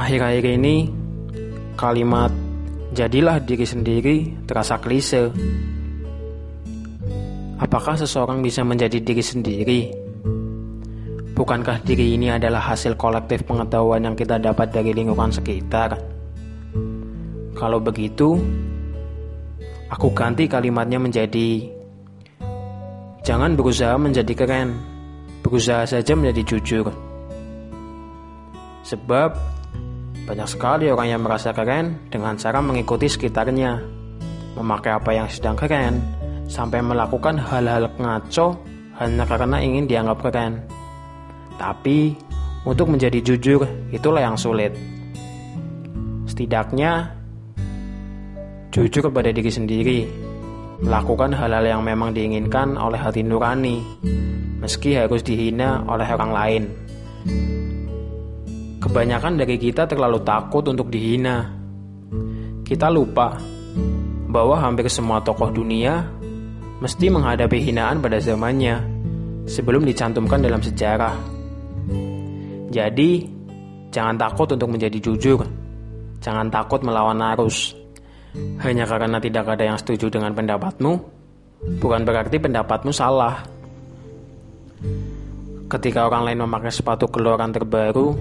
Akhir-akhir ini, kalimat "jadilah diri sendiri" terasa klise. Apakah seseorang bisa menjadi diri sendiri? Bukankah diri ini adalah hasil kolektif pengetahuan yang kita dapat dari lingkungan sekitar? Kalau begitu, aku ganti kalimatnya menjadi Jangan berusaha menjadi keren, berusaha saja menjadi jujur. Sebab banyak sekali orang yang merasa keren dengan cara mengikuti sekitarnya, memakai apa yang sedang keren, sampai melakukan hal-hal ngaco hanya karena ingin dianggap keren. Tapi, untuk menjadi jujur, itulah yang sulit. Setidaknya, jujur pada diri sendiri, melakukan hal-hal yang memang diinginkan oleh hati nurani, meski harus dihina oleh orang lain. Kebanyakan dari kita terlalu takut untuk dihina. Kita lupa bahwa hampir semua tokoh dunia mesti menghadapi hinaan pada zamannya sebelum dicantumkan dalam sejarah. Jadi, jangan takut untuk menjadi jujur. Jangan takut melawan arus. Hanya karena tidak ada yang setuju dengan pendapatmu, bukan berarti pendapatmu salah. Ketika orang lain memakai sepatu keluaran terbaru,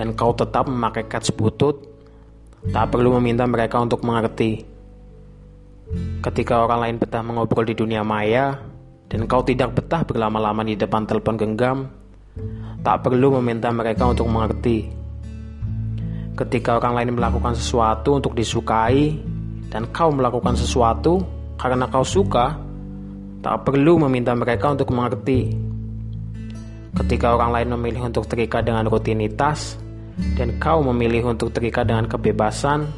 dan kau tetap memakai kats butut, tak perlu meminta mereka untuk mengerti. Ketika orang lain betah mengobrol di dunia maya, dan kau tidak betah berlama-lama di depan telepon genggam, tak perlu meminta mereka untuk mengerti. Ketika orang lain melakukan sesuatu untuk disukai, dan kau melakukan sesuatu karena kau suka, tak perlu meminta mereka untuk mengerti. Ketika orang lain memilih untuk terikat dengan rutinitas, dan kau memilih untuk terikat dengan kebebasan,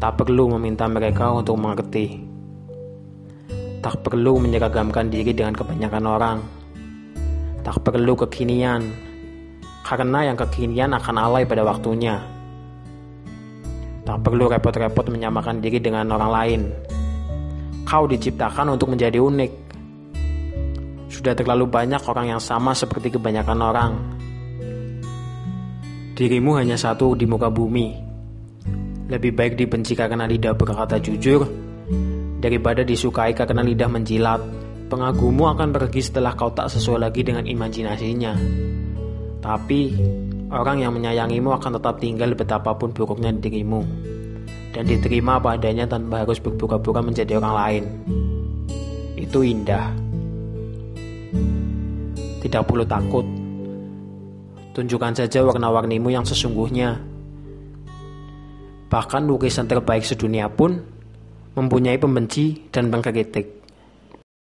tak perlu meminta mereka untuk mengerti. Tak perlu menyeragamkan diri dengan kebanyakan orang. Tak perlu kekinian, karena yang kekinian akan alay pada waktunya. Tak perlu repot-repot menyamakan diri dengan orang lain. Kau diciptakan untuk menjadi unik. Sudah terlalu banyak orang yang sama seperti kebanyakan orang Dirimu hanya satu di muka bumi. Lebih baik dibenci karena lidah berkata jujur, daripada disukai karena lidah menjilat. Pengagummu akan pergi setelah kau tak sesuai lagi dengan imajinasinya. Tapi, orang yang menyayangimu akan tetap tinggal betapapun buruknya dirimu. Dan diterima apa adanya tanpa harus berpura-pura menjadi orang lain. Itu indah. Tidak perlu takut Tunjukkan saja warna-warnimu yang sesungguhnya. Bahkan lukisan terbaik sedunia pun mempunyai pembenci dan pengkritik.